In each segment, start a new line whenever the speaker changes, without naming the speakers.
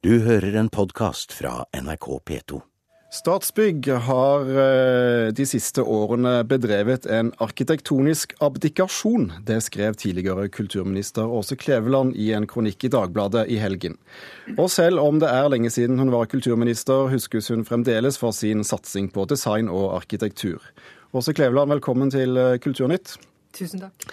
Du hører en podkast fra NRK P2.
Statsbygg har eh, de siste årene bedrevet en arkitektonisk abdikasjon. Det skrev tidligere kulturminister Åse Kleveland i en kronikk i Dagbladet i helgen. Og selv om det er lenge siden hun var kulturminister, huskes hun fremdeles for sin satsing på design og arkitektur. Åse Kleveland, velkommen til eh, Kulturnytt.
Tusen takk.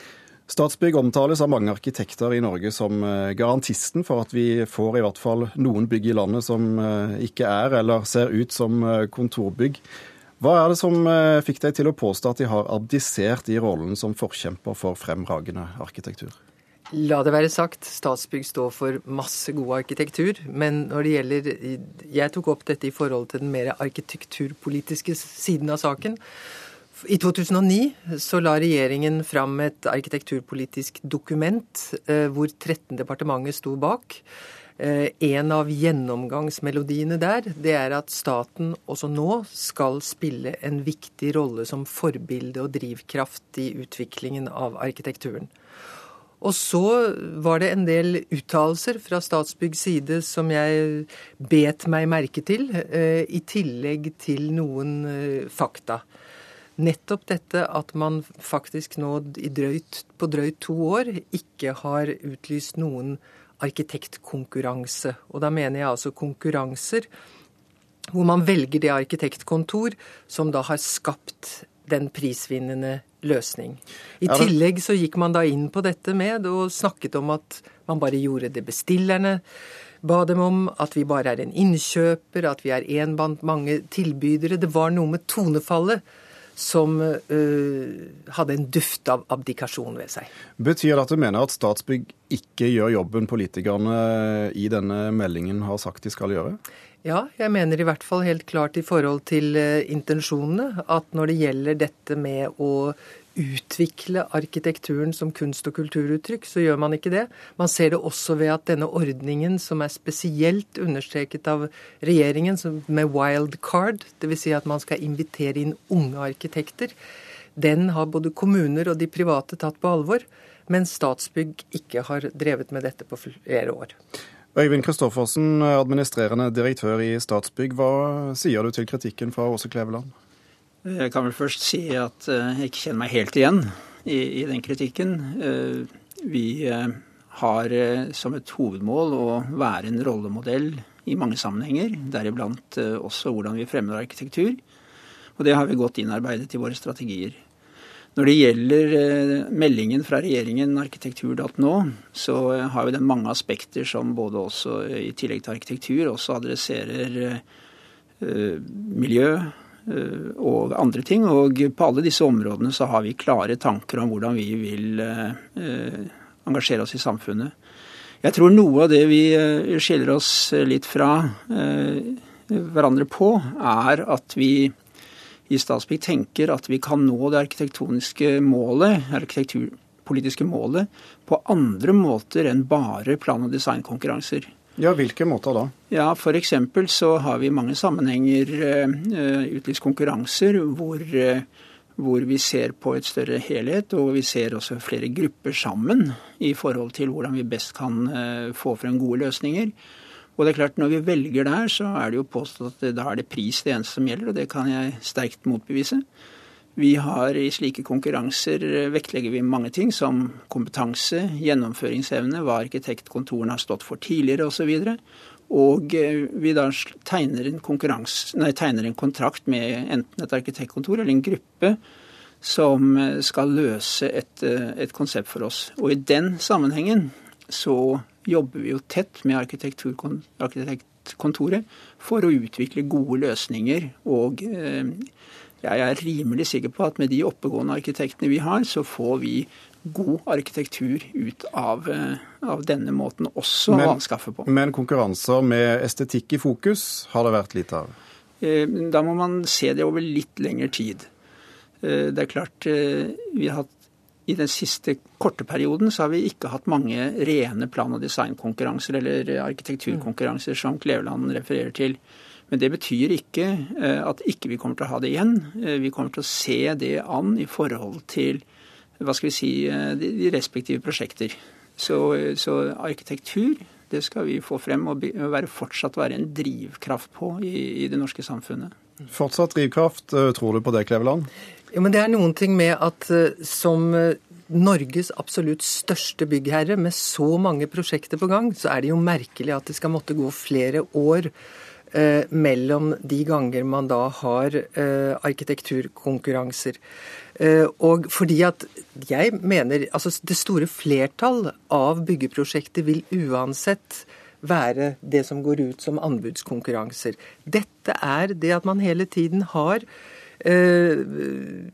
Statsbygg omtales av mange arkitekter i Norge som eh, garantisten for at vi får i hvert fall noen bygg i landet som eh, ikke er eller ser ut som eh, kontorbygg. Hva er det som fikk deg til å påstå at de har abdisert i rollen som forkjemper for fremragende arkitektur?
La det være sagt, Statsbygg står for masse god arkitektur. Men når det gjelder Jeg tok opp dette i forhold til den mer arkitekturpolitiske siden av saken. I 2009 så la regjeringen fram et arkitekturpolitisk dokument eh, hvor 13 departementer sto bak. Eh, en av gjennomgangsmelodiene der, det er at staten også nå skal spille en viktig rolle som forbilde og drivkraft i utviklingen av arkitekturen. Og så var det en del uttalelser fra Statsbyggs side som jeg bet meg merke til, eh, i tillegg til noen fakta. Nettopp dette at man faktisk nå drøyt, på drøyt to år ikke har utlyst noen arkitektkonkurranse. Og da mener jeg altså konkurranser hvor man velger det arkitektkontor som da har skapt den prisvinnende løsning. I tillegg så gikk man da inn på dette med og snakket om at man bare gjorde det bestillerne ba dem om, at vi bare er en innkjøper, at vi er én blant mange tilbydere. Det var noe med tonefallet som uh, hadde en duft av abdikasjon ved seg.
Betyr det at du mener at Statsbygg ikke gjør jobben politikerne i denne meldingen har sagt de skal gjøre?
Ja, jeg mener i hvert fall helt klart i forhold til uh, intensjonene at når det gjelder dette med å utvikle arkitekturen som kunst- og kulturuttrykk, så gjør man ikke det. Man ser det også ved at denne ordningen, som er spesielt understreket av regjeringen med wildcard, dvs. Si at man skal invitere inn unge arkitekter, den har både kommuner og de private tatt på alvor. Mens Statsbygg ikke har drevet med dette på flere år.
Øyvind Kristoffersen, administrerende direktør i Statsbygg. Hva sier du til kritikken fra Åse Kleveland?
Jeg kan vel først si at eh, jeg ikke kjenner meg helt igjen i, i den kritikken. Eh, vi eh, har som et hovedmål å være en rollemodell i mange sammenhenger, deriblant også hvordan vi fremmer arkitektur. Og det har vi godt innarbeidet i våre strategier. Når det gjelder meldingen fra regjeringen arkitektur.no, så har jo den mange aspekter som både også i tillegg til arkitektur også adresserer miljø, Eh, og andre ting. Og på alle disse områdene så har vi klare tanker om hvordan vi vil eh, engasjere oss i samfunnet. Jeg tror noe av det vi eh, skiller oss litt fra hverandre på, er at vi i Statsbygg tenker at vi kan nå det arkitektoniske målet, arkitekturpolitiske målet, på andre måter enn bare plan- og designkonkurranser.
Ja, Hvilke måter da?
Ja, F.eks. så har vi i mange sammenhenger uh, utlyst konkurranser hvor, uh, hvor, vi ser på et større helhet, og vi ser også flere grupper sammen i forhold til hvordan vi best kan uh, få frem gode løsninger. Og det er klart, Når vi velger der, så er det jo påstått at da er det pris det eneste som gjelder, og det kan jeg sterkt motbevise. Vi har i slike konkurranser eh, vektlegger vi mange ting som kompetanse, gjennomføringsevne, hva arkitektkontorene har stått for tidligere osv. Og eh, vi da tegner en, nei, tegner en, kontrakt med enten et arkitektkontor eller en gruppe som eh, skal løse et, et konsept for oss. Og i den sammenhengen så jobber vi jo tett med arkitektkontoret for å utvikle gode løsninger og eh, jeg er rimelig sikker på at med de oppegående arkitektene vi har, så får vi god arkitektur ut av, eh, av denne måten også men, å anskaffe på.
Men konkurranser med estetikk i fokus har det vært litt av?
Eh, da må man se det over litt lengre tid. Det er klart, vi har hatt i den siste korte perioden så har vi ikke hatt mange rene plan- og designkonkurranser eller arkitekturkonkurranser som Kleveland refererer til. Men det betyr ikke eh, at ikke vi kommer til å ha det igjen. Eh, vi kommer til å se det an i forhold til hva skal vi si, eh, de respektive prosjekter. Så, så arkitektur Det skal vi få frem og være, fortsatt være en drivkraft på i, i det norske samfunnet.
Fortsatt drivkraft, eh, tror du på det, Kleveland?
Ja, men Det er noen ting med at eh, som eh, Norges absolutt største byggherre med så mange prosjekter på gang, så er det jo merkelig at det skal måtte gå flere år eh, mellom de ganger man da har eh, arkitekturkonkurranser. Eh, og fordi at jeg mener altså Det store flertall av byggeprosjekter vil uansett være det som går ut som anbudskonkurranser. Dette er det at man hele tiden har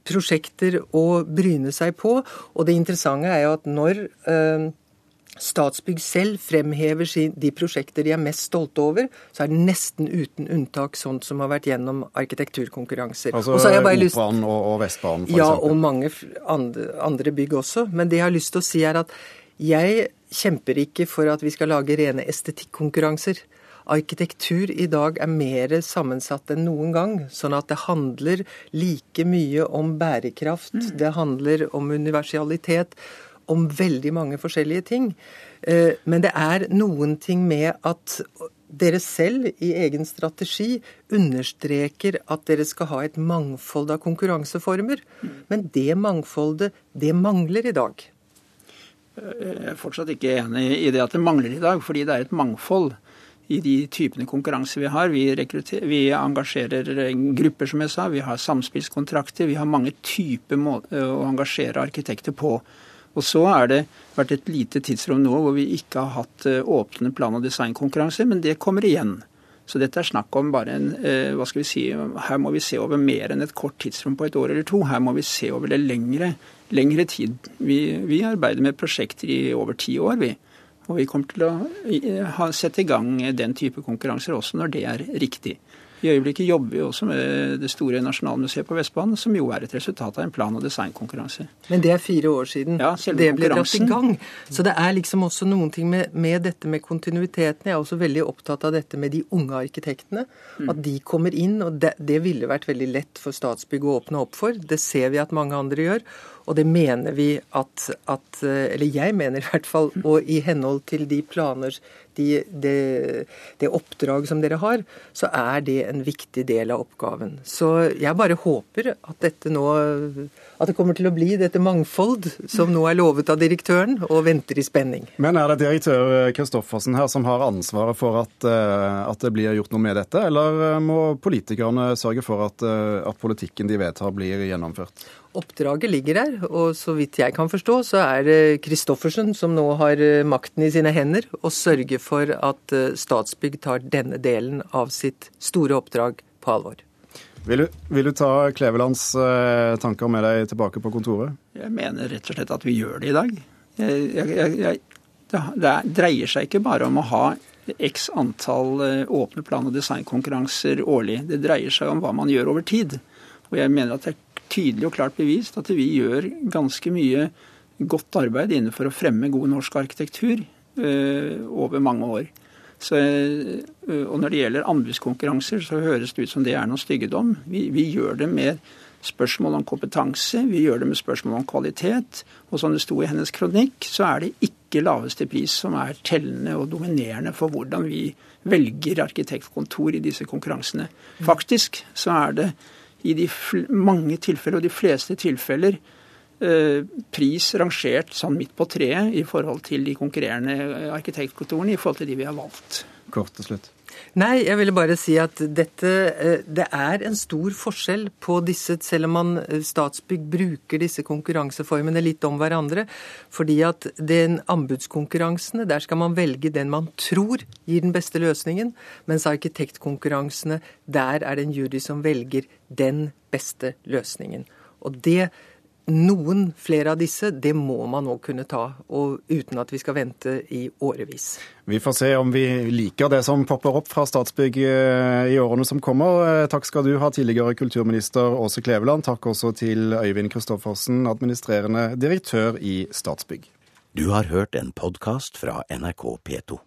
prosjekter å bryne seg på. Og det interessante er jo at når eh, Statsbygg selv fremhever de prosjekter de er mest stolte over, så er det nesten uten unntak sånt som har vært gjennom arkitekturkonkurranser.
Altså Operaen og, og Vestbanen,
f.eks.? Ja, og mange andre, andre bygg også. Men det jeg har lyst til å si, er at jeg kjemper ikke for at vi skal lage rene estetikkonkurranser. Arkitektur i dag er mer sammensatt enn noen gang. Sånn at det handler like mye om bærekraft, mm. det handler om universalitet, om veldig mange forskjellige ting. Eh, men det er noen ting med at dere selv i egen strategi understreker at dere skal ha et mangfold av konkurranseformer. Mm. Men det mangfoldet, det mangler i dag.
Jeg er fortsatt ikke enig i det at det mangler i dag, fordi det er et mangfold i de typene konkurranse vi har. Vi, vi engasjerer grupper, som jeg sa. Vi har samspillskontrakter. Vi har mange typer måter å engasjere arkitekter på. Og så har det vært et lite tidsrom nå hvor vi ikke har hatt eh, åpne plan- og designkonkurranser, men det kommer igjen. Så dette er snakk om bare en eh, hva skal vi si, Her må vi se over mer enn et kort tidsrom på et år eller to. Her må vi se over det lengre, lengre tid. Vi, vi arbeider med prosjekter i over ti år, vi. Og vi kommer til å sette i gang den type konkurranser også når det er riktig. I øyeblikket jobber vi også med det store Nasjonalmuseet på Vestbanen, som jo er et resultat av en plan- og designkonkurranse.
Men det er fire år siden ja, det ble dratt i gang. Så det er liksom også noen ting med, med, dette med kontinuiteten. Jeg er også veldig opptatt av dette med de unge arkitektene. Mm. At de kommer inn. Og det, det ville vært veldig lett for Statsbygg å åpne opp for. Det ser vi at mange andre gjør. Og det mener vi at, at, Eller jeg mener i hvert fall, og i henhold til de planer, de, det, det oppdrag som dere har, så er det en viktig del av oppgaven. Så jeg bare håper at dette nå At det kommer til å bli dette mangfold som nå er lovet av direktøren, og venter i spenning.
Men er det direktør Kristoffersen her som har ansvaret for at, eh, at det blir gjort noe med dette, eller må politikerne sørge for at, eh, at politikken de vedtar, blir gjennomført?
Oppdraget ligger der, og så vidt jeg kan forstå, så er det Christoffersen som nå har eh, makten i sine hender, og sørger for at eh, Statsbygg tar denne delen av sitt store oppdrag på alvor.
Vil du, vil du ta Klevelands eh, tanker med deg tilbake på kontoret?
Jeg mener rett og slett at vi gjør det i dag. Jeg, jeg, jeg, det dreier seg ikke bare om å ha x antall åpne plan- og designkonkurranser årlig. Det dreier seg om hva man gjør over tid. Og jeg mener at det er tydelig og klart bevist at vi gjør ganske mye godt arbeid innenfor å fremme god norsk arkitektur uh, over mange år. Så, uh, og når det gjelder anbudskonkurranser, så høres det ut som det er noe styggedom. Vi, vi, gjør det med spørsmål om kompetanse, vi gjør det med spørsmål om kvalitet. Og som det sto i hennes kronikk, så er det ikke laveste pris som er tellende og dominerende for hvordan vi velger arkitektkontor i disse konkurransene. Faktisk så er det i de mange tilfeller, og de fleste tilfeller, eh, pris rangert sånn midt på treet i forhold til de konkurrerende arkitektkontorene, i forhold til de vi har valgt.
Kort til slutt.
Nei, jeg ville bare si at dette eh, Det er en stor forskjell på disse, selv om man eh, Statsbygg bruker disse konkurranseformene litt om hverandre. Fordi at den anbudskonkurransene, der skal man velge den man tror gir den beste løsningen. Mens arkitektkonkurransene, der er det en jury som velger den beste løsningen. Og det noen flere av disse, det må man nå kunne ta, og uten at vi skal vente i årevis.
Vi får se om vi liker det som popper opp fra Statsbygg eh, i årene som kommer. Eh, takk skal du ha, tidligere kulturminister Åse Kleveland. Takk også til Øyvind Kristoffersen, administrerende direktør i Statsbygg.
Du har hørt en podkast fra NRK P2.